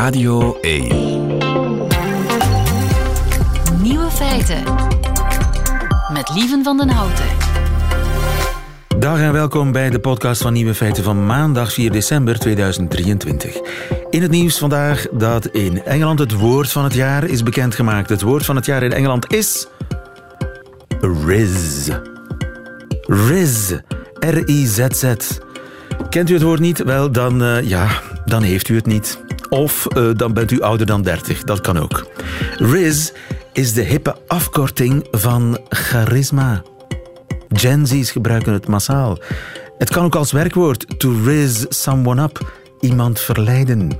Radio 1. Nieuwe feiten. Met Lieven van den Houten. Dag en welkom bij de podcast van Nieuwe Feiten van maandag 4 december 2023. In het nieuws vandaag dat in Engeland het woord van het jaar is bekendgemaakt. Het woord van het jaar in Engeland is. Riz. Riz. R-I-Z-Z. Kent u het woord niet? Wel, dan, uh, ja, dan heeft u het niet. Of uh, dan bent u ouder dan 30. Dat kan ook. Riz is de hippe afkorting van charisma. Gen Z's gebruiken het massaal. Het kan ook als werkwoord to riz someone up, iemand verleiden.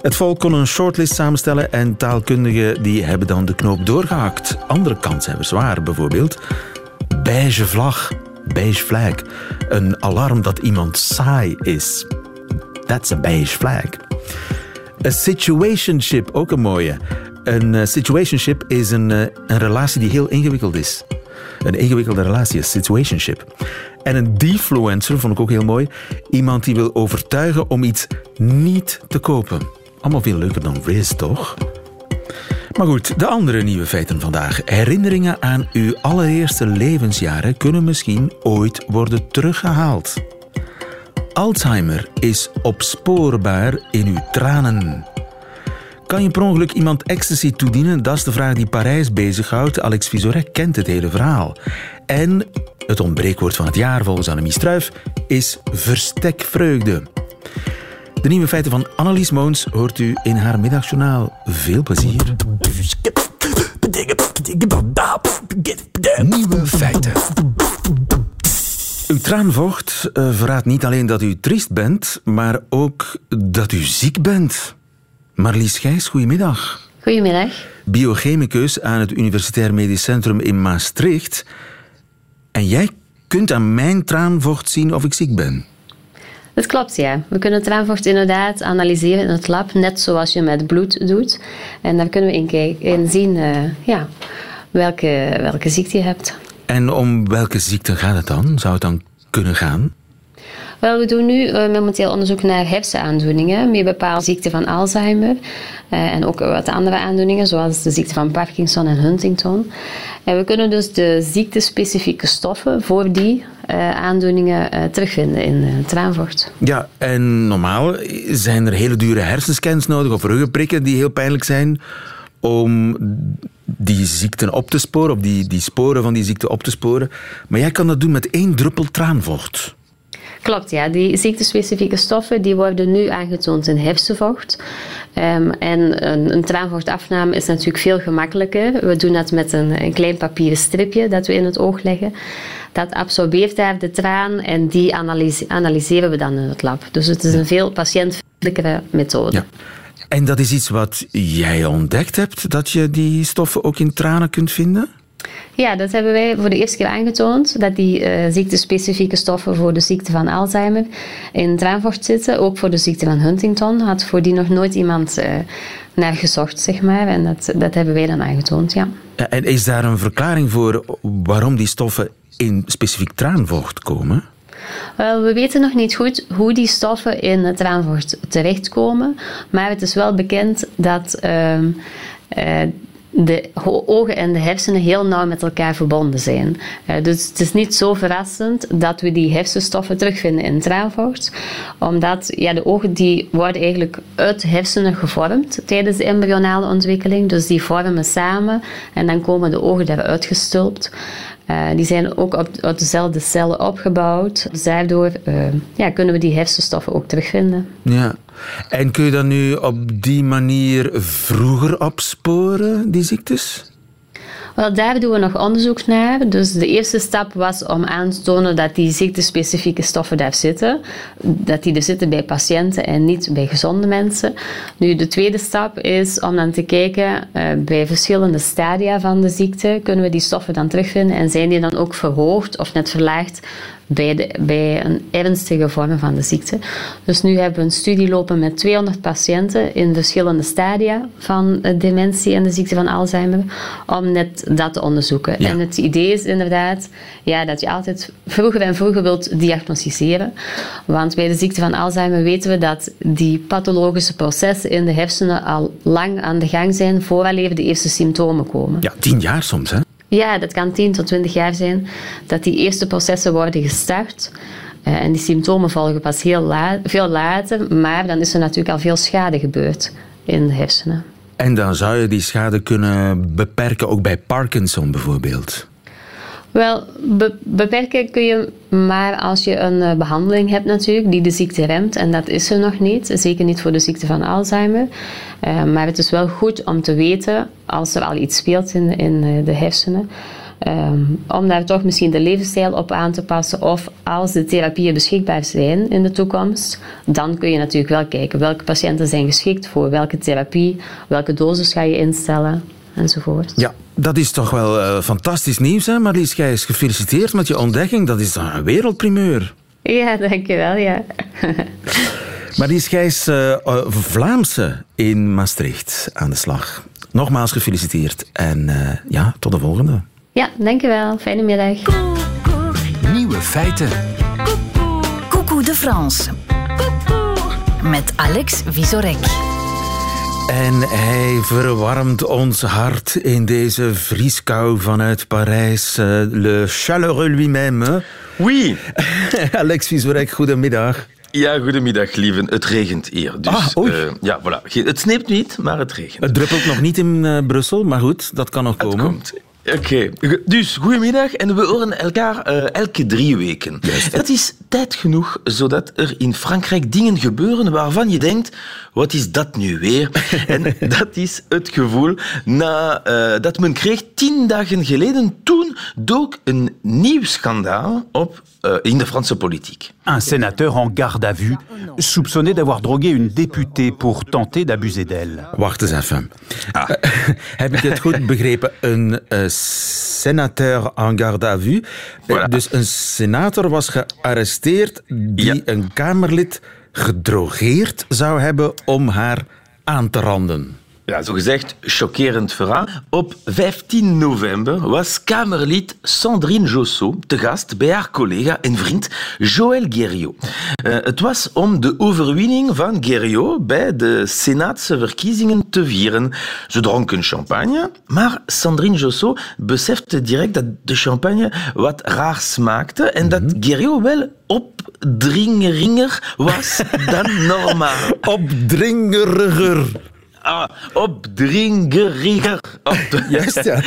Het volk kon een shortlist samenstellen en taalkundigen die hebben dan de knoop doorgehakt. Andere kanshebbers waren bijvoorbeeld beige vlag, beige flag. Een alarm dat iemand saai is. That's a beige flag. A situationship, ook een mooie. Een uh, situationship is een, uh, een relatie die heel ingewikkeld is. Een ingewikkelde relatie, een situationship. En een defluencer vond ik ook heel mooi. Iemand die wil overtuigen om iets niet te kopen. Allemaal veel leuker dan Riz, toch? Maar goed, de andere nieuwe feiten vandaag. Herinneringen aan uw allereerste levensjaren kunnen misschien ooit worden teruggehaald. Alzheimer is opspoorbaar in uw tranen. Kan je per ongeluk iemand ecstasy toedienen? Dat is de vraag die Parijs bezighoudt. Alex Visorek kent het hele verhaal. En het ontbreekwoord van het jaar volgens Annemie Struif is verstekvreugde. De nieuwe feiten van Annelies Moons hoort u in haar middagjournaal. Veel plezier. Nieuwe feiten. Uw traanvocht uh, verraadt niet alleen dat u triest bent, maar ook dat u ziek bent. Marlies Gijs, goedemiddag. Goedemiddag. Biochemicus aan het Universitair Medisch Centrum in Maastricht. En jij kunt aan mijn traanvocht zien of ik ziek ben. Dat klopt, ja. We kunnen traanvocht inderdaad analyseren in het lab, net zoals je met bloed doet. En daar kunnen we in, zien uh, ja, welke, welke ziekte je hebt. En om welke ziekte gaat het dan? Zou het dan kunnen gaan? Wel, we doen nu uh, momenteel onderzoek naar hersenaandoeningen, met bepaalde ziekte van Alzheimer uh, en ook wat andere aandoeningen, zoals de ziekte van Parkinson en Huntington. En we kunnen dus de ziektespecifieke stoffen voor die uh, aandoeningen terugvinden in traanvocht. Ja, en normaal zijn er hele dure hersenscans nodig of ruggenprikken die heel pijnlijk zijn om die ziekten op te sporen, of die, die sporen van die ziekte op te sporen. Maar jij kan dat doen met één druppel traanvocht. Klopt, ja. Die ziektespecifieke stoffen die worden nu aangetoond in hersenvocht. Um, en een, een, traanvochtafname is natuurlijk veel gemakkelijker. We doen dat met een, een, klein papieren stripje dat we in het oog leggen. Dat absorbeert daar de traan en die analyse, analyseren we dan in het lab. Dus het is een veel patiëntvriendelijkere methode. Ja. En dat is iets wat jij ontdekt hebt, dat je die stoffen ook in tranen kunt vinden? Ja, dat hebben wij voor de eerste keer aangetoond. Dat die uh, ziektespecifieke stoffen voor de ziekte van Alzheimer in traanvocht zitten. Ook voor de ziekte van Huntington had voor die nog nooit iemand uh, naar gezocht, zeg maar. En dat, dat hebben wij dan aangetoond, ja. En is daar een verklaring voor waarom die stoffen in specifiek traanvocht komen? Wel, we weten nog niet goed hoe die stoffen in het traanvocht terechtkomen. Maar het is wel bekend dat... Uh, uh, de ogen en de hersenen heel nauw met elkaar verbonden zijn. Uh, dus het is niet zo verrassend dat we die hersenstoffen terugvinden in traanvocht, omdat ja, de ogen die worden eigenlijk uit hersenen gevormd tijdens de embryonale ontwikkeling. Dus die vormen samen en dan komen de ogen eruit gestulpt. Uh, die zijn ook op, uit dezelfde cellen opgebouwd. Dus daardoor uh, ja, kunnen we die hersenstoffen ook terugvinden. Ja. En kun je dat nu op die manier vroeger opsporen, die ziektes? Wel, daar doen we nog onderzoek naar. Dus de eerste stap was om aan te tonen dat die ziektespecifieke stoffen daar zitten. Dat die er zitten bij patiënten en niet bij gezonde mensen. Nu, de tweede stap is om dan te kijken uh, bij verschillende stadia van de ziekte. Kunnen we die stoffen dan terugvinden en zijn die dan ook verhoogd of net verlaagd bij, de, bij een ernstige vorm van de ziekte. Dus nu hebben we een studie lopen met 200 patiënten in verschillende stadia van dementie en de ziekte van Alzheimer, om net dat te onderzoeken. En het idee is inderdaad ja, dat je altijd vroeger en vroeger wilt diagnosticeren. Want bij de ziekte van Alzheimer weten we dat die pathologische processen in de hersenen al lang aan de gang zijn vooraleer de eerste symptomen komen. Ja, tien jaar soms, hè? Ja, dat kan 10 tot 20 jaar zijn dat die eerste processen worden gestart. Uh, en die symptomen volgen pas heel laat, veel later, maar dan is er natuurlijk al veel schade gebeurd in de hersenen. En dan zou je die schade kunnen beperken, ook bij Parkinson bijvoorbeeld? Wel, beperken kun je maar als je een uh, behandeling hebt natuurlijk die de ziekte remt. En dat is er nog niet, zeker niet voor de ziekte van Alzheimer. Uh, maar het is wel goed om te weten als er al iets speelt in, uh, de hersenen. Om daar toch misschien de levensstijl op aan te passen. Of als de therapieën beschikbaar zijn in de toekomst, dan kun je natuurlijk wel kijken welke patiënten zijn geschikt voor welke therapie, welke dosis ga je instellen enzovoort. Ja, dat is toch wel uh, fantastisch nieuws, hè? Marlies Gijs. Gefeliciteerd met je ontdekking. Dat is een wereldprimeur. Ja, dankjewel, ja. Marlies Gijs, uh, Vlaamse in Maastricht aan de slag. Nogmaals gefeliciteerd en uh, ja, tot de volgende. Ja, dankjewel. Fijne middag. Nieuwe feiten. Coucou de France. Met Alex Visorek. En hij verwarmt ons hart in deze vrieskou vanuit Parijs. Uh, le chaleureux lui-même. Oui. Alex Vizorek, goedemiddag. Ja, goedemiddag, lieven. Het regent hier. Dus, ah, oei. Uh, ja, voilà. Het sneeuwt niet, maar het regent. Het druppelt nog niet in uh, Brussel, maar goed, dat kan nog het komen. Komt. Oké, okay. dus goedemiddag en we horen elkaar uh, elke drie weken. Juist. Het is tijd genoeg zodat er in Frankrijk dingen gebeuren waarvan je denkt, wat is dat nu weer? en dat is het gevoel na, uh, dat men kreeg tien dagen geleden. Toen dook een nieuw schandaal op uh, in de Franse politiek. Un sénateur en garde à vue, soupçonné d'avoir drogué une députée pour tenter d'abuser d'elle. Wacht eens even. Ah. Heb ik het goed begrepen? Een uh, senateur en garde à vue. Voilà. Dus een senator was gearresteerd die Ja. een Kamerlid gedrogeerd zou hebben om haar aan te randen. Ja, zogezegd chockerend verhaal. Op 15 november was Kamerlid Sandrine Josso te gast bij haar collega en vriend Joël Guerriot. Uh, het was om de overwinning van Guerriot bij de Senaatse verkiezingen te vieren. Ze dronken champagne, maar Sandrine Josso besefte direct dat de champagne wat raar smaakte en dat Guerriot wel opdringeringer was dan normaal. Opdringeriger. Ah, opdringeriger. Op Juist, ja.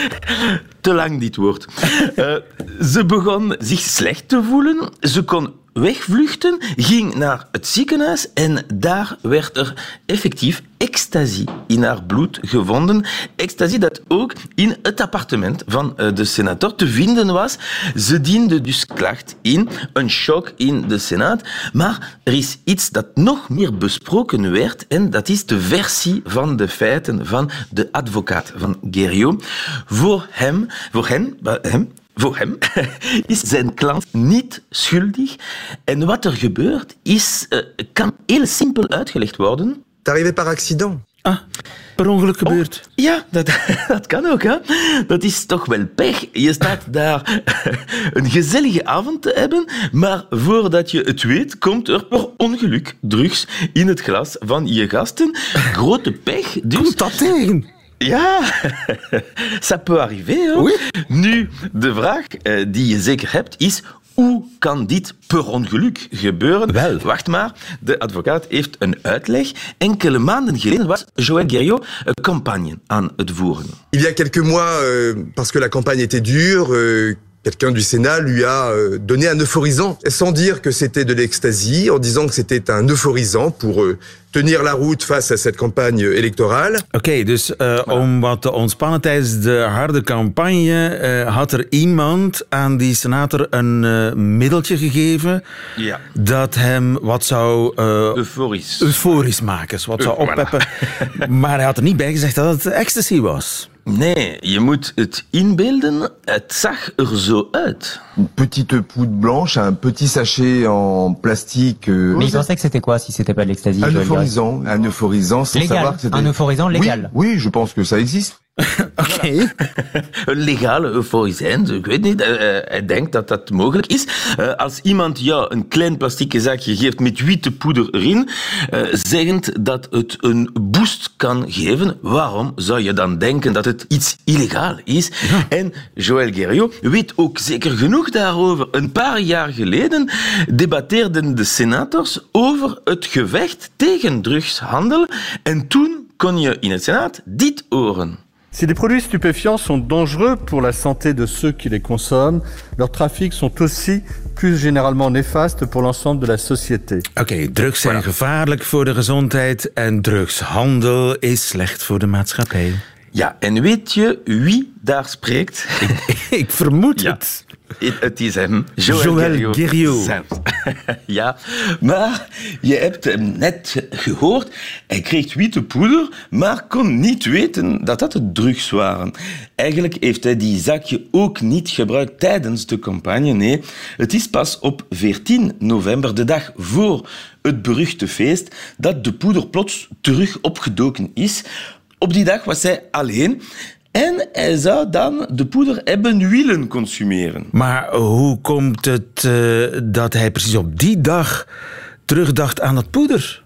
Te lang dit woord. Uh, ze begon zich slecht te voelen. Ze kon wegvluchten, ging naar het ziekenhuis en daar werd er effectief ecstasy in haar bloed gevonden. Ecstasy dat ook in het appartement van uh, de senator te vinden was. Ze diende dus klacht in, een shock in de senaat. Maar er is iets dat nog meer besproken werd en dat is de versie van de feiten van de advocaat van Guerriot. Voor hem, voor hen, hem, voor hem is zijn klant niet schuldig. En wat er gebeurt, is, uh, kan heel simpel uitgelegd worden. Arrivé par accident. Ah, per ongeluk gebeurd. Oh, ja, dat, dat kan ook. Hè? Dat is toch wel pech. Je staat daar een gezellige avond te hebben, maar voordat je het weet, komt er per ongeluk drugs in het glas van je gasten. Grote pech. Dus... Komt dat tegen? Ja, ça peut arriver. Hè? Oui. Nu, de vraag uh, die je zeker hebt is... Hoe kan dit per ongeluk gebeuren? Wel. Wacht maar, de advocaat heeft een uitleg. Enkele maanden geleden was Joël Guerriot een campagne aan het voeren. Il y a quelques mois, euh, parce que la campagne était dure, euh, quelqu'un du Sénat lui a euh, donné un euphorisant, sans dire que c'était de l'ecstasy, en disant que c'était un euphorisant pour euh, tenir la route face à cette campagne électorale. Oké, okay, dus uh, voilà. om wat te ontspannen tijdens de harde campagne uh, had er iemand aan die senator een uh, middeltje gegeven ja. dat hem wat zou euforisch. euforisch maken, wat zou oppeppen. maar hij had er niet bij gezegd dat het ecstasy was. Nee, je moet het inbeelden. Het zag er zo uit. Une petite poudre blanche, un petit sachet en plastique. euh, Mais il pensait que c'était quoi si c'était pas de l'ecstasy un euphorisant, un euphorisant sans Légal, savoir que c'était... un euphorisant légal. Oui, oui, je pense que ça existe. Oké. Een legale euforisant, ik weet niet. eh, eh, Hij denkt dat dat mogelijk is. Eh, Als iemand jou een klein plastieke zakje geeft met witte poeder erin, zeggend dat het een boost kan geven, waarom zou je dan denken dat het iets illegaal is? En Joël Guerriot weet ook zeker genoeg daarover. Een paar jaar geleden debatteerden de senators over het gevecht tegen drugshandel. En toen kon je in het Senaat dit horen. Si les produits stupéfiants sont dangereux pour la santé de ceux qui les consomment, leurs trafics sont aussi plus généralement néfastes pour l'ensemble de la société. Oké, drugs zijn gevaarlijk voor de gezondheid en drugshandel is slecht voor de maatschappij. Ja, en weet je wie daar spreekt? Ik vermoed Ja. het. Het- is hem, Joël, Joël Guerriot ja, maar je hebt hem net gehoord. Hij kreeg witte poeder, maar kon niet weten dat dat het drugs waren. Eigenlijk heeft hij die zakje ook niet gebruikt tijdens de campagne. Nee, het is pas op 14 november, de dag voor het beruchte feest, dat de poeder plots terug opgedoken is. Op die dag was hij alleen en hij zou dan de poeder hebben willen consumeren. Maar hoe komt het eh, dat hij precies op die dag terugdacht aan dat poeder?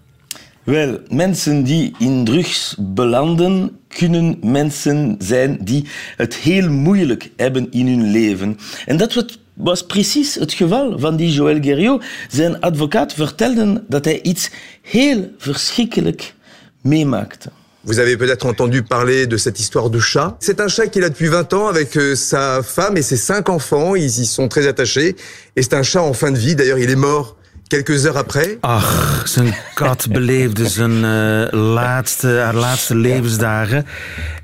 Wel, mensen die in drugs belanden, kunnen mensen zijn die het heel moeilijk hebben in hun leven. En dat was precies het geval van die Joël Guerriot. Zijn advocaat vertelde dat hij iets heel verschrikkelijk meemaakte. Vous avez peut-être entendu parler de cette histoire de chat. C'est un chat qu'il a depuis 20 ans avec euh, sa femme et ses cinq enfants. Ils y sont très attachés. Et c'est un chat en fin de vie. D'ailleurs, il est mort quelques heures après. Ach, zijn kat beleefde zijn eh, laatste, haar laatste levensdagen.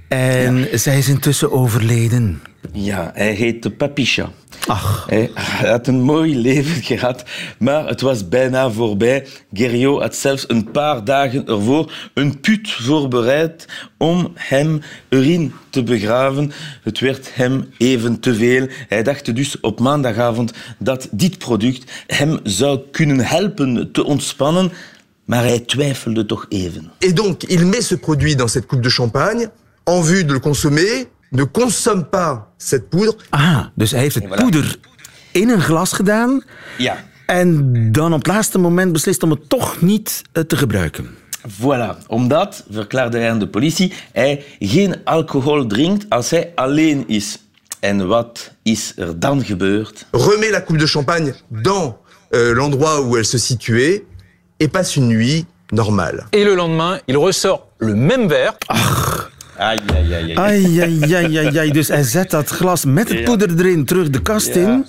En zij is intussen overleden. Ja, hij heette Papicha. Ach, Hij had een mooi leven gehad, maar het was bijna voorbij. Guerriot had zelfs een paar dagen ervoor een put voorbereid om hem erin te begraven. Het werd hem even te veel. Hij dacht dus op maandagavond dat dit product hem zou kunnen helpen te ontspannen, maar hij twijfelde toch even. Et donc, il met ce produit dans cette coupe de champagne en vue de le consommer. Ne consomme pas cette poudre. ah, dus hij heeft het voilà. poeder in een glas gedaan. Ja, En dan op het laatste moment beslist om het toch niet eh, te gebruiken. Voilà, omdat, verklaarde hij aan de politie, hij geen alcohol drinkt als hij alleen is. En wat is er dan gebeurd? Remet la coupe de champagne dans euh, l'endroit où elle se situait. Et passe une nuit normale. Et le lendemain, il ressort le même verre. Ai, ai, ai, ai. Ai, ai, ai, ai, ai. Dus hij zet dat glas met het Ja. poeder erin terug de kast Ja. in.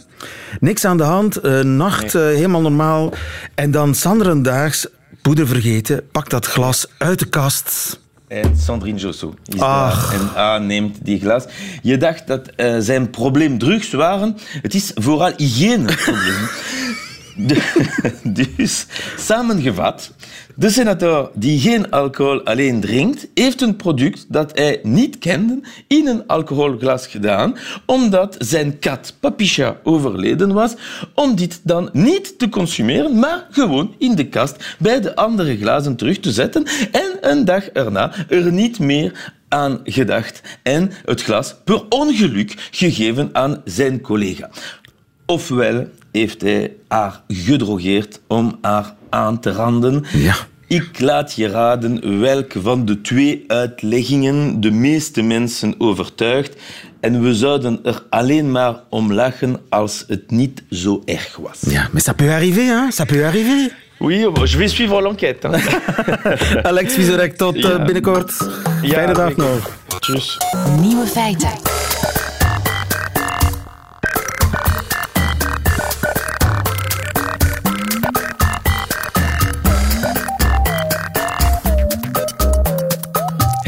Niks aan de hand, eh, nacht eh, helemaal normaal. En dan sanderendaags, poeder vergeten, pakt dat glas uit de kast. En Sandrine Josso is Ach. daar en aanneemt die glas. Je dacht dat eh, zijn probleem drugs waren. Het is vooral hygiëneprobleem. Dus, samengevat, de senator die geen alcohol alleen drinkt, heeft een product dat hij niet kende in een alcoholglas gedaan, omdat zijn kat Papicha overleden was, om dit dan niet te consumeren, maar gewoon in de kast bij de andere glazen terug te zetten en een dag erna er niet meer aan gedacht en het glas per ongeluk gegeven aan zijn collega. Ofwel heeft hij haar gedrogeerd om haar aan te randen. Ja. Ik laat je raden welke van de twee uitleggingen de meeste mensen overtuigt. En we zouden er alleen maar om lachen als het niet zo erg was. Ja, maar ça peut arriver, hein? Ça peut arriver. Oui, je vais suivre l'enquête. Alex Vizorek, tot eh, Ja. binnenkort. Ja, Fijne dag nog. Tjus. Nieuwe feiten.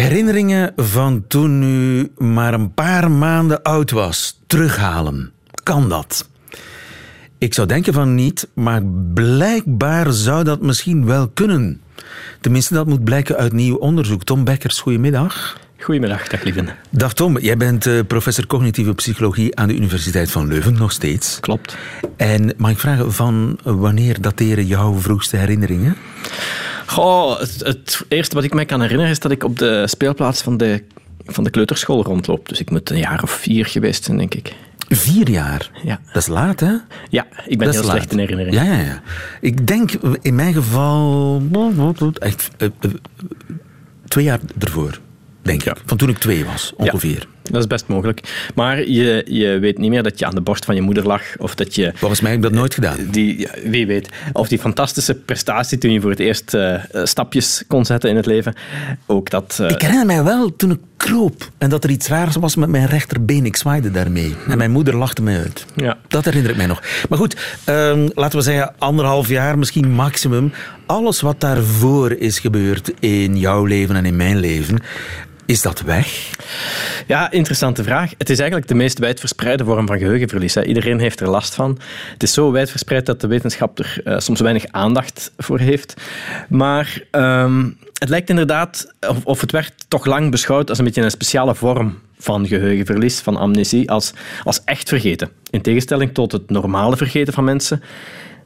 Herinneringen van toen u maar een paar maanden oud was, terughalen. Kan dat? Ik zou denken van niet, maar blijkbaar zou dat misschien wel kunnen. Tenminste, dat moet blijken uit nieuw onderzoek. Tom Bekkers, goedemiddag. Goedemiddag, dag lieve. Dag Tom, jij bent eh, professor cognitieve psychologie aan de Universiteit van Leuven, nog steeds. Klopt. En mag ik vragen, van wanneer dateren jouw vroegste herinneringen? Goh, het, het eerste wat ik mij kan herinneren is dat ik op de speelplaats van de, van de kleuterschool rondloop. Dus ik moet een jaar of vier geweest zijn, denk ik. Vier jaar? Ja. Dat is laat, hè? Ja, ik ben heel slecht in herinnering. Ja, ja, ja. Ik denk in mijn geval... Echt, eh, eh, twee jaar ervoor, denk ik. Van toen ik twee was, ongeveer. Dat is best mogelijk. Maar je, je weet niet meer dat je aan de borst van je moeder lag. Of dat je... Volgens mij heb ik dat nooit gedaan. Die, ja, wie weet. Of die fantastische prestatie toen je voor het eerst eh, eh, stapjes kon zetten in het leven. Ook dat... eh, Ik herinner mij wel toen ik kroop en dat er iets raars was met mijn rechterbeen. Ik zwaaide daarmee. En mijn moeder lachte mij uit. Ja. Dat herinner ik mij nog. Maar goed, ehm, laten we zeggen anderhalf jaar, misschien maximum. Alles wat daarvoor is gebeurd in jouw leven en in mijn leven, is dat weg? Ja, interessante vraag. Het is eigenlijk de meest wijdverspreide vorm van geheugenverlies. Hè. Iedereen heeft er last van. Het is zo wijdverspreid dat de wetenschap er eh, soms weinig aandacht voor heeft. Maar ehm, het lijkt inderdaad, of, of het werd toch lang beschouwd als een beetje een speciale vorm van geheugenverlies, van amnesie, als, als echt vergeten. In tegenstelling tot het normale vergeten van mensen,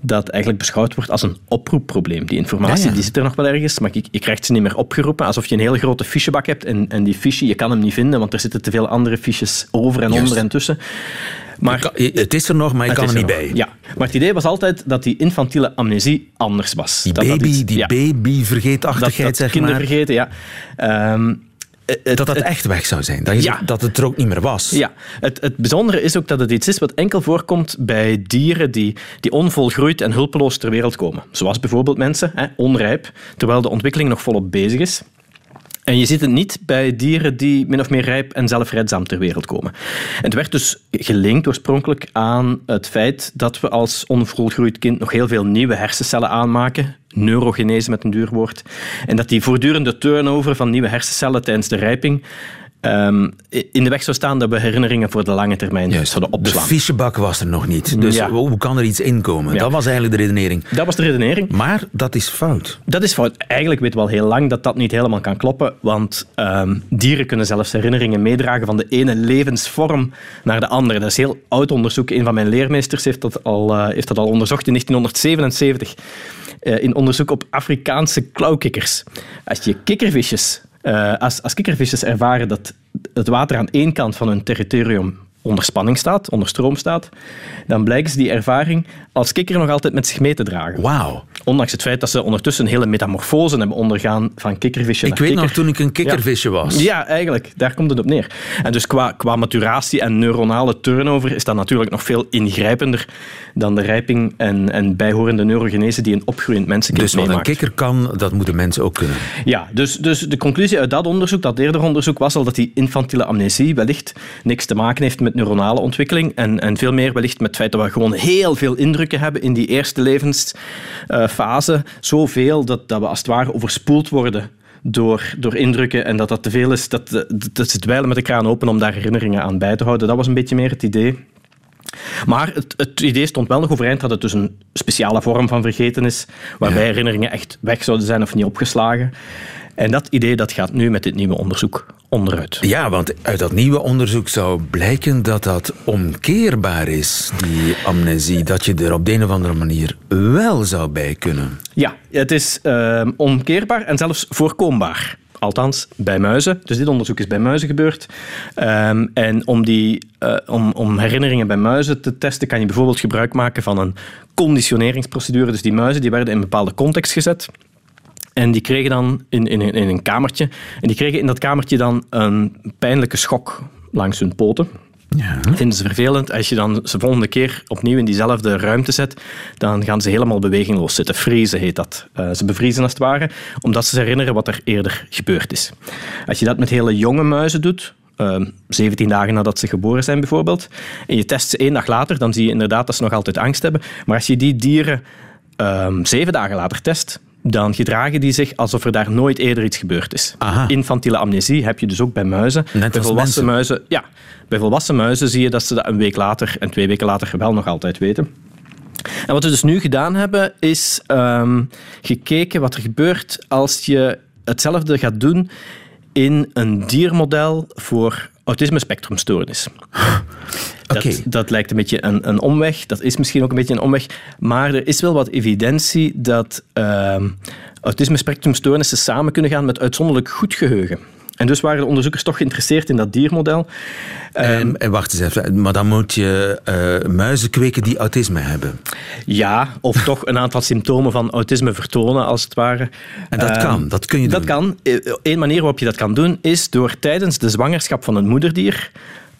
dat eigenlijk beschouwd wordt als een oproepprobleem. Die informatie Ja, ja. Die zit er nog wel ergens, maar je, je krijgt ze niet meer opgeroepen. Alsof je een hele grote fichebak hebt en, en die fiche, je kan hem niet vinden, want er zitten te veel andere fiches over en Juist. onder en tussen. Maar, Het is er nog, maar je kan er niet nog. bij. Ja, maar het idee was altijd dat die infantiele amnesie anders was. Die dat dat baby, iets- die ja, babyvergeetachtigheid, dat, dat zeg kinderen maar. vergeten, ja. Ehm, het- Dat dat het- echt weg zou zijn. Dat, je, Ja. dat het er ook niet meer was. ja, het, het bijzondere is ook dat het iets is wat enkel voorkomt bij dieren die, die onvolgroeid en hulpeloos ter wereld komen. Zoals bijvoorbeeld mensen, hè, onrijp, terwijl de ontwikkeling nog volop bezig is. En je ziet het niet bij dieren die min of meer rijp en zelfredzaam ter wereld komen. En het werd dus gelinkt oorspronkelijk aan het feit dat we als onvolgroeid kind nog heel veel nieuwe hersencellen aanmaken, neurogenese met een duur woord, en dat die voortdurende turnover van nieuwe hersencellen tijdens de rijping ehm, in de weg zou staan dat we herinneringen voor de lange termijn zouden De opslaan. fichebak was er nog niet. Dus Ja. hoe kan er iets inkomen? Ja. Dat was eigenlijk de redenering. Dat was de redenering. Maar dat is fout. Dat is fout. Eigenlijk weten we al heel lang dat dat niet helemaal kan kloppen, want ehm, dieren kunnen zelfs herinneringen meedragen van de ene levensvorm naar de andere. Dat is heel oud onderzoek. Een van mijn leermeesters heeft dat al, eh, heeft dat al onderzocht in 1977 eh, in onderzoek op Afrikaanse klauwkikkers. Als je kikkervisjes, eh, als, als kikkervisjes ervaren dat het water aan één kant van hun territorium onder spanning staat, onder stroom staat, dan blijken ze die ervaring als kikker nog altijd met zich mee te dragen. Wauw. Ondanks het feit dat ze ondertussen een hele metamorfose hebben ondergaan van kikkervisje Ik naar weet nog kikker. toen ik een kikkervisje Ja. was. Ja, eigenlijk. Daar komt het op neer. En dus qua, qua maturatie en neuronale turnover is dat natuurlijk nog veel ingrijpender dan de rijping en, en bijhorende neurogenese die een opgroeiend mensenkind Dus wat een kikker kan, dat moeten mensen ook kunnen. Ja, dus, dus de conclusie uit dat onderzoek, dat eerder onderzoek, was al dat die infantiele amnesie wellicht niks te maken heeft met neuronale ontwikkeling en, en veel meer wellicht met het feit dat we gewoon heel veel indrukken hebben in die eerste levensfase. Zoveel dat, dat we als het ware overspoeld worden door, door indrukken en dat dat te veel is. Dat, dat, dat ze dweilen met de kraan open om daar herinneringen aan bij te houden. Dat was een beetje meer het idee. Maar het, het idee stond wel nog overeind dat het dus een speciale vorm van vergeten is, waarbij herinneringen echt weg zouden zijn of niet opgeslagen. En dat idee dat gaat nu met dit nieuwe onderzoek onderuit. Ja, want uit dat nieuwe onderzoek zou blijken dat dat omkeerbaar is, die amnesie. Dat je er op de een of andere manier wel zou bij kunnen. Ja, het is ehm, omkeerbaar en zelfs voorkombaar. Althans, bij muizen. Dus dit onderzoek is bij muizen gebeurd. Ehm, en om, die, eh, om, om herinneringen bij muizen te testen, kan je bijvoorbeeld gebruik maken van een conditioneringsprocedure. Dus die muizen die werden in een bepaalde context gezet. En die kregen dan in, in, in een kamertje. En die kregen in dat kamertje dan een pijnlijke schok langs hun poten. Ja. Vinden ze vervelend. Als je dan ze volgende keer opnieuw in diezelfde ruimte zet, dan gaan ze helemaal bewegingloos zitten. Vriezen heet dat. Eh, ze bevriezen als het ware, omdat ze zich herinneren wat er eerder gebeurd is. Als je dat met hele jonge muizen doet, eh, 17 dagen nadat ze geboren zijn bijvoorbeeld, en je test ze één dag later, dan zie je inderdaad dat ze nog altijd angst hebben. Maar als je die dieren ehm, zeven dagen later test, dan gedragen die zich alsof er daar nooit eerder iets gebeurd is. Infantiele amnesie heb je dus ook bij muizen. bij als volwassen mensen. muizen, ja, bij volwassen muizen zie je dat ze dat een week later en twee weken later wel nog altijd weten. En wat we dus nu gedaan hebben, is um, gekeken wat er gebeurt als je hetzelfde gaat doen in een diermodel voor autisme-spectrumstoornis. Okay. Dat, dat, lijkt een beetje een, een, omweg. Dat is misschien ook een beetje een omweg. Maar er is wel wat evidentie dat uh, autisme-spectrumstoornissen samen kunnen gaan met uitzonderlijk goed geheugen. En dus waren de onderzoekers toch geïnteresseerd in dat diermodel. Um, en wacht eens even, maar dan moet je uh, muizen kweken die autisme hebben. Ja, of toch een aantal symptomen van autisme vertonen, als het ware. En dat uh, kan, dat kun je dat doen. Dat kan. Eén manier waarop je dat kan doen, is door tijdens de zwangerschap van een moederdier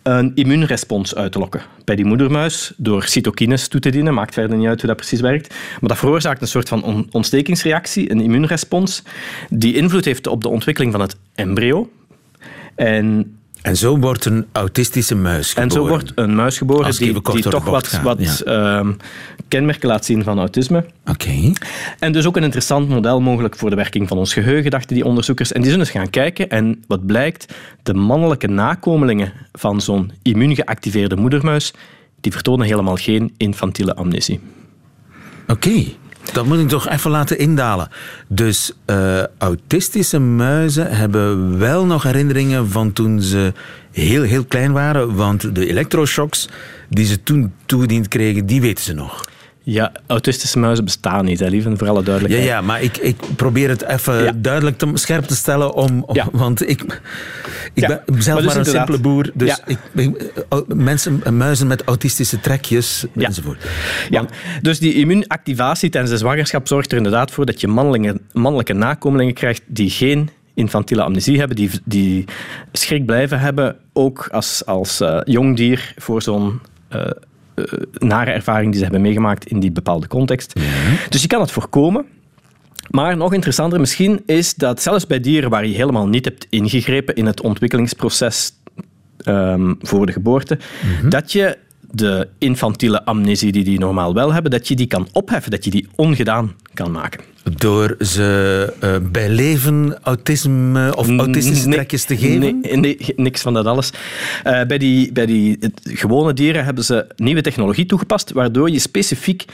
een immuunrespons uit te lokken bij die moedermuis door cytokines toe te dienen. Maakt verder niet uit hoe dat precies werkt. Maar dat veroorzaakt een soort van on ontstekingsreactie, een immuunrespons, die invloed heeft op de ontwikkeling van het embryo. En en zo wordt een autistische muis geboren. En zo wordt een muis geboren die, die toch wat, wat ja. uh, kenmerken laat zien van autisme. Oké. Okay. En dus ook een interessant model mogelijk voor de werking van ons geheugen, dachten die onderzoekers. En die zullen eens gaan kijken. En wat blijkt, de mannelijke nakomelingen van zo'n immuungeactiveerde moedermuis, die vertonen helemaal geen infantiele amnesie. Oké. Okay. Dat moet ik toch even laten indalen. Dus uh, autistische muizen hebben wel nog herinneringen van toen ze heel, heel klein waren. Want de elektroshocks die ze toen toegediend kregen, die weten ze nog. Ja, autistische muizen bestaan niet, hè, lieve, voor alle duidelijkheid. Ja, ja maar ik, ik probeer het even ja. duidelijk te, scherp te stellen, om, om ja. want ik, ik ben zelf maar, dus maar een simpele boer. Dus ik, ik, mensen, muizen met autistische trekjes enzovoort. Ja, dus die immuunactivatie tijdens de zwangerschap zorgt er inderdaad voor dat je mannelijke, mannelijke nakomelingen krijgt die geen infantiele amnesie hebben, die, die schrik blijven hebben, ook als, als uh, jong dier voor zo'n... Uh, nare ervaring die ze hebben meegemaakt in die bepaalde context. Ja. Dus je kan het voorkomen. Maar nog interessanter misschien is dat zelfs bij dieren waar je helemaal niet hebt ingegrepen in het ontwikkelingsproces um, voor de geboorte, mm -hmm. dat je de infantiele amnesie die die normaal wel hebben, dat je die kan opheffen, dat je die ongedaan kan maken. Door ze uh, bij leven autisme of autistische nee, trekjes te geven? Nee, nee, niks van dat alles. Uh, bij die, bij die gewone dieren hebben ze nieuwe technologie toegepast, waardoor je specifiek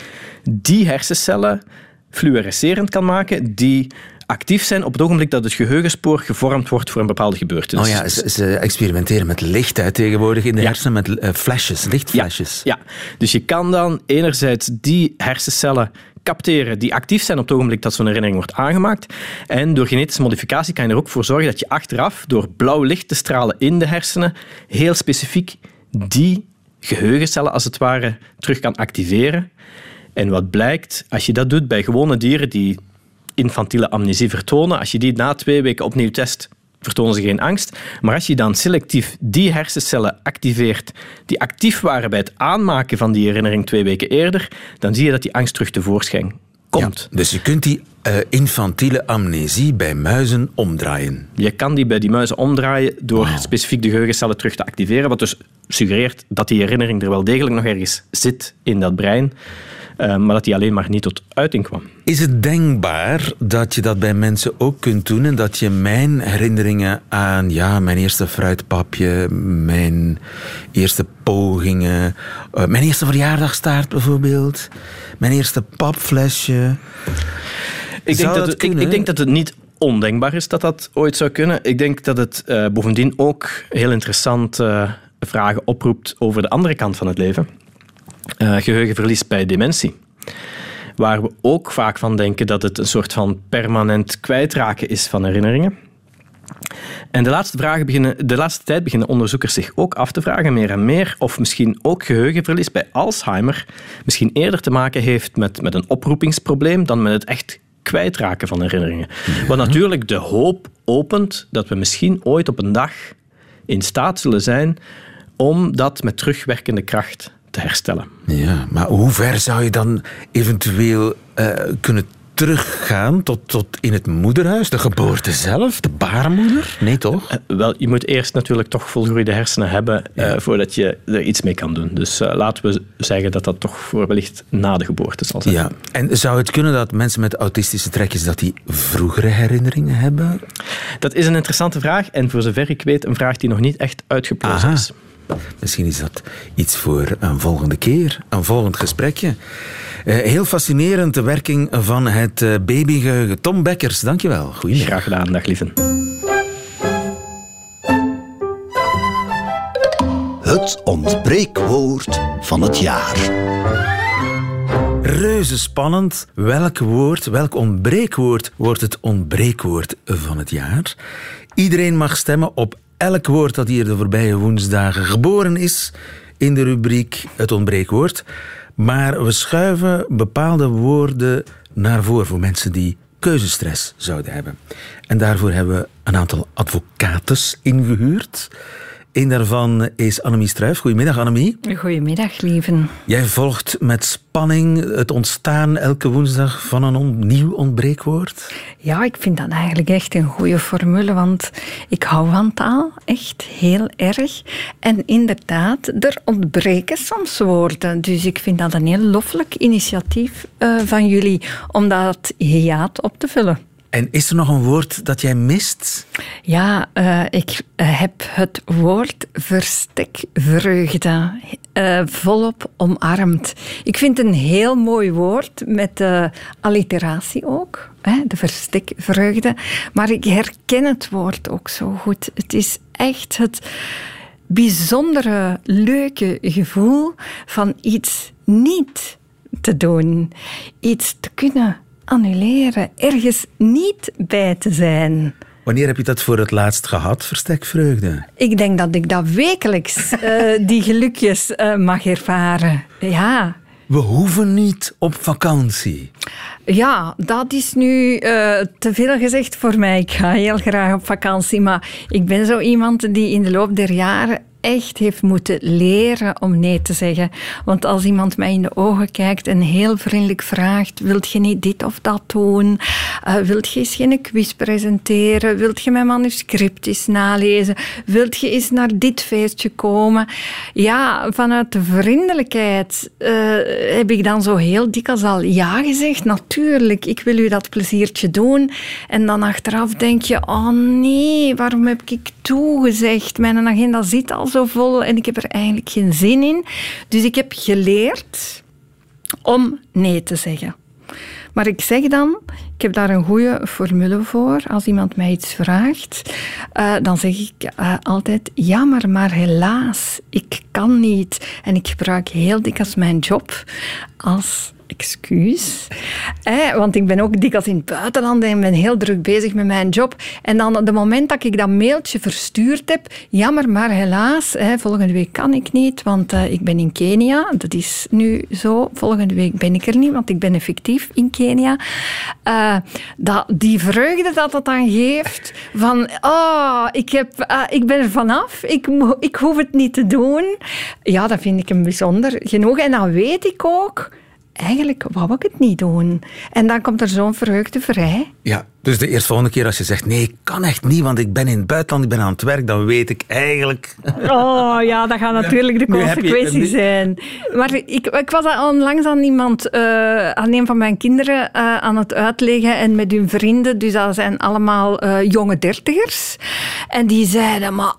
die hersencellen fluorescerend kan maken die actief zijn op het ogenblik dat het geheugenspoor gevormd wordt voor een bepaalde gebeurtenis. Oh ja, ze, ze experimenteren met licht hè, tegenwoordig in de ja. hersenen, met uh, flashes, lichtflashes. Ja, ja, dus je kan dan enerzijds die hersencellen capteren die actief zijn op het ogenblik dat zo'n herinnering wordt aangemaakt. En door genetische modificatie kan je er ook voor zorgen dat je achteraf, door blauw licht te stralen in de hersenen, heel specifiek die geheugencellen als het ware terug kan activeren. En wat blijkt, als je dat doet bij gewone dieren die infantiele amnesie vertonen, als je die na twee weken opnieuw test, vertonen ze geen angst. Maar als je dan selectief die hersencellen activeert die actief waren bij het aanmaken van die herinnering twee weken eerder, dan zie je dat die angst terug tevoorschijn komt. Ja, dus je kunt die uh, infantiele amnesie bij muizen omdraaien. Je kan die bij die muizen omdraaien door wow. specifiek de geheugencellen terug te activeren, wat dus suggereert dat die herinnering er wel degelijk nog ergens zit in dat brein. Uh, maar dat die alleen maar niet tot uiting kwam. Is het denkbaar dat je dat bij mensen ook kunt doen en dat je mijn herinneringen aan ja, mijn eerste fruitpapje, mijn eerste pogingen, uh, mijn eerste verjaardagstaart bijvoorbeeld, mijn eerste papflesje. Ik denk, dat, dat ik, ik denk dat het niet ondenkbaar is dat dat ooit zou kunnen. Ik denk dat het uh, bovendien ook heel interessant vragen oproept over de andere kant van het leven uh, geheugenverlies bij dementie. Waar we ook vaak van denken dat het een soort van permanent kwijtraken is van herinneringen. En de laatste, vragen beginnen, de laatste tijd beginnen onderzoekers zich ook af te vragen, meer en meer, of misschien ook geheugenverlies bij Alzheimer misschien eerder te maken heeft met, met een oproepingsprobleem dan met het echt kwijtraken van herinneringen. Ja. Wat natuurlijk de hoop opent dat we misschien ooit op een dag in staat zullen zijn om dat met terugwerkende kracht te herstellen. Ja, maar hoe ver zou je dan eventueel uh, kunnen teruggaan tot, tot in het moederhuis, de geboorte zelf, de baarmoeder? Nee, toch? Uh, wel, je moet eerst natuurlijk toch volgroeide hersenen hebben ja. uh, voordat je er iets mee kan doen. Dus uh, laten we zeggen dat dat toch voor wellicht na de geboorte zal zijn. Ja. En zou het kunnen dat mensen met autistische trekjes dat die vroegere herinneringen hebben? Dat is een interessante vraag en voor zover ik weet een vraag die nog niet echt uitgeplozen is. Misschien is dat iets voor een volgende keer, een volgend gesprekje. Eh, heel fascinerend de werking van het eh, babygeheugen. Tom Bekkers, dankjewel. Goedemiddag. Graag gedaan, dag lieven. Het ontbreekwoord van het jaar. Reuze spannend. Welk woord, welk ontbreekwoord wordt het ontbreekwoord van het jaar? Iedereen mag stemmen op elk woord dat hier de voorbije woensdagen geboren is in de rubriek Het ontbreekwoord. Maar we schuiven bepaalde woorden naar voren voor mensen die keuzestress zouden hebben. En daarvoor hebben we een aantal advocates ingehuurd. Een daarvan is Annemie Struijf. Goedemiddag, Annemie. Goedemiddag, lieven. Jij volgt met spanning het ontstaan elke woensdag van een on- nieuw ontbreekwoord. Ja, ik vind dat eigenlijk echt een goede formule, want ik hou van taal, echt heel erg. En inderdaad, er ontbreken soms woorden. Dus ik vind dat een heel loffelijk initiatief eh, van jullie om dat hiaat op te vullen. En is er nog een woord dat jij mist? Ja, eh, ik eh, heb het woord verstekvreugde eh, volop omarmd. Ik vind het een heel mooi woord met de alliteratie ook, hè, de verstekvreugde. Maar ik herken het woord ook zo goed. Het is echt het bijzondere, leuke gevoel van iets niet te doen, iets te kunnen annuleren, ergens niet bij te zijn. Wanneer heb je dat voor het laatst gehad, verstekvreugde? Ik denk dat ik dat wekelijks eh, die gelukjes eh, mag ervaren. Ja. We hoeven niet op vakantie. Ja, dat is nu eh, te veel gezegd voor mij. Ik ga heel graag op vakantie, maar ik ben zo iemand die in de loop der jaren echt heeft moeten leren om nee te zeggen. Want als iemand mij in de ogen kijkt en heel vriendelijk vraagt: Wilt je niet dit of dat doen? Uh, wilt je eens geen quiz presenteren? Wilt je mijn manuscript eens nalezen? Wilt je eens naar dit feestje komen? Ja, vanuit de vriendelijkheid uh, heb ik dan zo heel dikwijls al ja gezegd. Natuurlijk, ik wil u dat pleziertje doen. En dan achteraf denk je: Oh nee, waarom heb ik toegezegd? Mijn agenda zit al zo vol en ik heb er eigenlijk geen zin in. Dus ik heb geleerd om nee te zeggen. Maar ik zeg dan, ik heb daar een goede formule voor. Als iemand mij iets vraagt, uh, dan zeg ik uh, altijd jammer, maar helaas, ik kan niet. En ik gebruik heel dikwijls mijn job als excuus. Eh, want ik ben ook dikwijls in het buitenland en ben heel druk bezig met mijn job. En dan op het moment dat ik dat mailtje verstuurd heb, jammer, maar helaas, eh, volgende week kan ik niet, want uh, ik ben in Kenia. Dat is nu zo. Volgende week ben ik er niet, want ik ben effectief in Kenia. Uh, dat, die vreugde dat dat dan geeft, van oh, ik, heb, ik ben er vanaf, ik, ik hoef het niet te doen. Ja, dat vind ik een bijzonder genoeg. En dan weet ik ook eigenlijk wou ik het niet doen. En dan komt er zo'n vreugde vrij. Ja, dus de eerstvolgende keer als je zegt, nee, ik kan echt niet, want ik ben in het buitenland, ik ben aan het werk, dan weet ik eigenlijk... Oh ja, dat gaat natuurlijk de consequentie je... zijn. Maar ik, ik was onlangs aan iemand, uh, aan een van mijn kinderen, uh, aan het uitleggen en met hun vrienden, dus dat zijn allemaal uh, jonge dertigers. En die zeiden, maar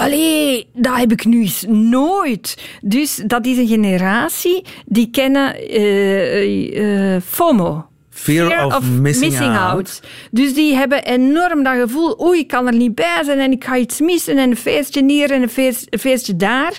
Allee, dat heb ik nu eens nooit. Dus dat is een generatie die kennen uh, uh, FOMO. Fear, Fear of, of, missing, missing out. out. Dus die hebben enorm dat gevoel, oei, ik kan er niet bij zijn en ik ga iets missen en een feestje hier en een, feest, een feestje daar.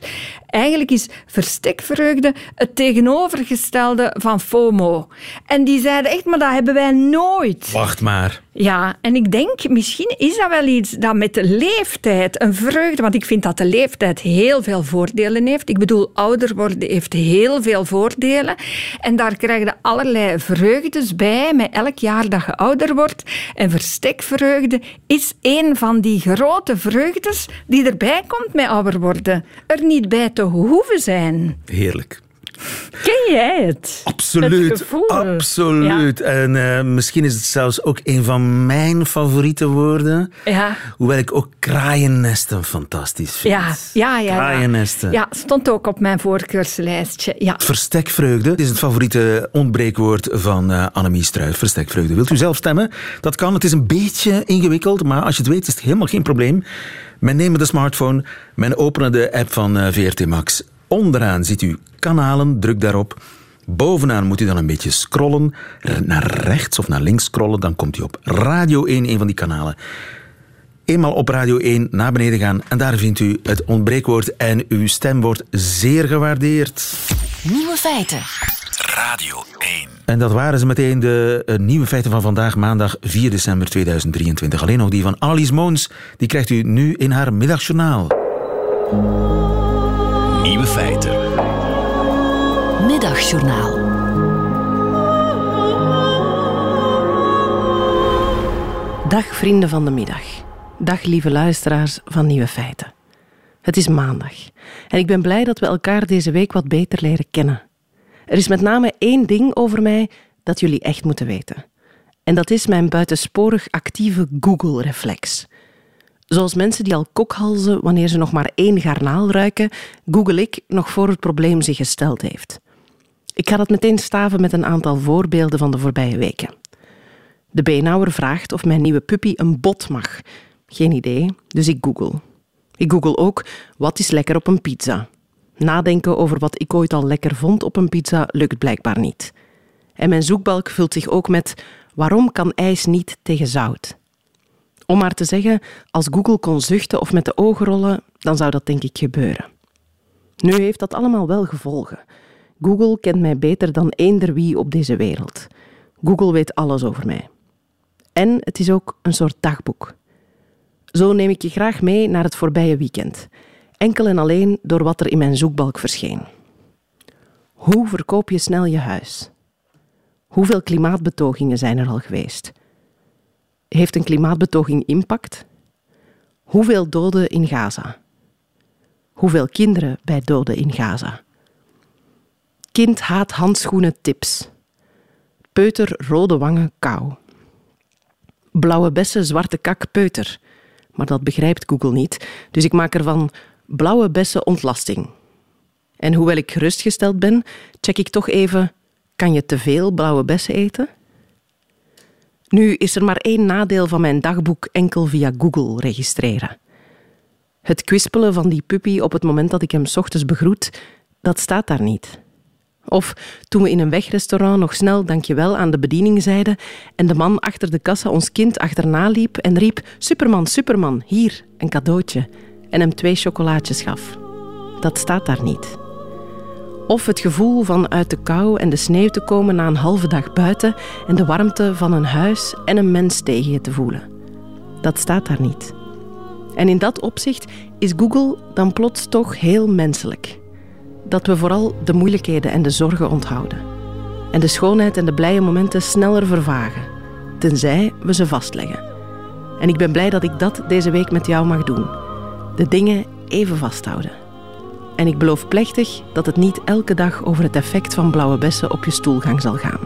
Eigenlijk is verstekvreugde het tegenovergestelde van FOMO. En die zeiden echt, maar dat hebben wij nooit. Wacht maar. Ja, en ik denk, misschien is dat wel iets dat met de leeftijd, een vreugde, want ik vind dat de leeftijd heel veel voordelen heeft. Ik bedoel, ouder worden heeft heel veel voordelen. En daar krijg je allerlei vreugdes bij, met elk jaar dat je ouder wordt. En verstekvreugde is een van die grote vreugdes die erbij komt met ouder worden. Er niet bij te hoeven zijn. Heerlijk. Ken jij het? Absoluut. Het absoluut. Ja. En uh, misschien is het zelfs ook een van mijn favoriete woorden. Ja. Hoewel ik ook kraaiennesten fantastisch vind. Ja, ja, ja. Kraaiennesten. Ja, stond ook op mijn voorkeurslijstje. Ja. Verstekvreugde is het favoriete ontbreekwoord van uh, Annemie Struijf. Verstekvreugde. Wilt u zelf stemmen? Dat kan. Het is een beetje ingewikkeld, maar als je het weet is het helemaal geen probleem. Men neemt de smartphone, men opent de app van uh, VRT Max. Onderaan ziet u kanalen, druk daarop. Bovenaan moet u dan een beetje scrollen, naar rechts of naar links scrollen, dan komt u op Radio 1, een van die kanalen. Eenmaal op Radio 1 naar beneden gaan en daar vindt u het ontbreekwoord en uw stem wordt zeer gewaardeerd. Nieuwe feiten. Radio 1. En dat waren ze meteen de eh, nieuwe feiten van vandaag, maandag 4 december 2023. Alleen nog die van Annelies Moons, die krijgt u nu in haar middagjournaal. Nieuwe feiten. Middagjournaal. Dag vrienden van de middag. Dag lieve luisteraars van Nieuwe Feiten. Het is maandag en ik ben blij dat we elkaar deze week wat beter leren kennen. Er is met name één ding over mij dat jullie echt moeten weten. En dat is mijn buitensporig actieve Google-reflex. Zoals mensen die al kokhalzen wanneer ze nog maar één garnaal ruiken, google ik nog voor het probleem zich gesteld heeft. Ik ga dat meteen staven met een aantal voorbeelden van de voorbije weken. De beenhouwer vraagt of mijn nieuwe puppy een bot mag. Geen idee, dus ik google. Ik google ook wat is lekker op een pizza. Nadenken over wat ik ooit al lekker vond op een pizza lukt blijkbaar niet. En mijn zoekbalk vult zich ook met waarom kan ijs niet tegen zout? Om maar te zeggen, als Google kon zuchten of met de ogen rollen, dan zou dat denk ik gebeuren. Nu heeft dat allemaal wel gevolgen. Google kent mij beter dan eender wie op deze wereld. Google weet alles over mij. En het is ook een soort dagboek. Zo neem ik je graag mee naar het voorbije weekend. Enkel en alleen door wat er in mijn zoekbalk verscheen. Hoe verkoop je snel je huis? Hoeveel klimaatbetogingen zijn er al geweest? Heeft een klimaatbetoging impact? Hoeveel doden in Gaza? Hoeveel kinderen bij doden in Gaza? Kind haat handschoenen tips. Peuter rode wangen kou. Blauwe bessen zwarte kak peuter. Maar dat begrijpt Google niet, dus ik maak ervan blauwe bessen ontlasting. En hoewel ik gerustgesteld ben, check ik toch even: kan je te veel blauwe bessen eten? Nu is er maar één nadeel van mijn dagboek enkel via Google registreren. Het kwispelen van die puppy op het moment dat ik hem ochtends begroet, dat staat daar niet. Of toen we in een wegrestaurant nog snel dankjewel aan de bediening zeiden en de man achter de kassa ons kind achterna liep en riep Superman, Superman, hier, een cadeautje en hem twee chocolaatjes gaf. Dat staat daar niet. Of het gevoel van uit de kou en de sneeuw te komen na een halve dag buiten en de warmte van een huis en een mens tegen je te voelen. Dat staat daar niet. En in dat opzicht is Google dan plots toch heel menselijk. Dat we vooral de moeilijkheden en de zorgen onthouden. En de schoonheid en de blije momenten sneller vervagen, tenzij we ze vastleggen. En ik ben blij dat ik dat deze week met jou mag doen. De dingen even vasthouden. En ik beloof plechtig dat het niet elke dag over het effect van blauwe bessen op je stoelgang zal gaan.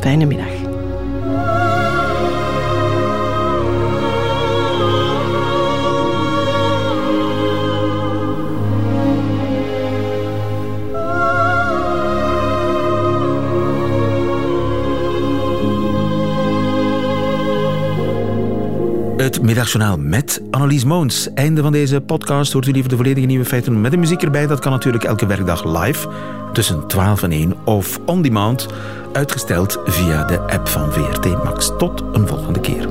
Fijne middag. Het middagjournaal met Annelies Moons. Einde van deze podcast. Hoort u liever de volledige nieuwe feiten met de muziek erbij? Dat kan natuurlijk elke werkdag live tussen 12 en 1 of on demand. Uitgesteld via de app van VRT Max. Tot een volgende keer.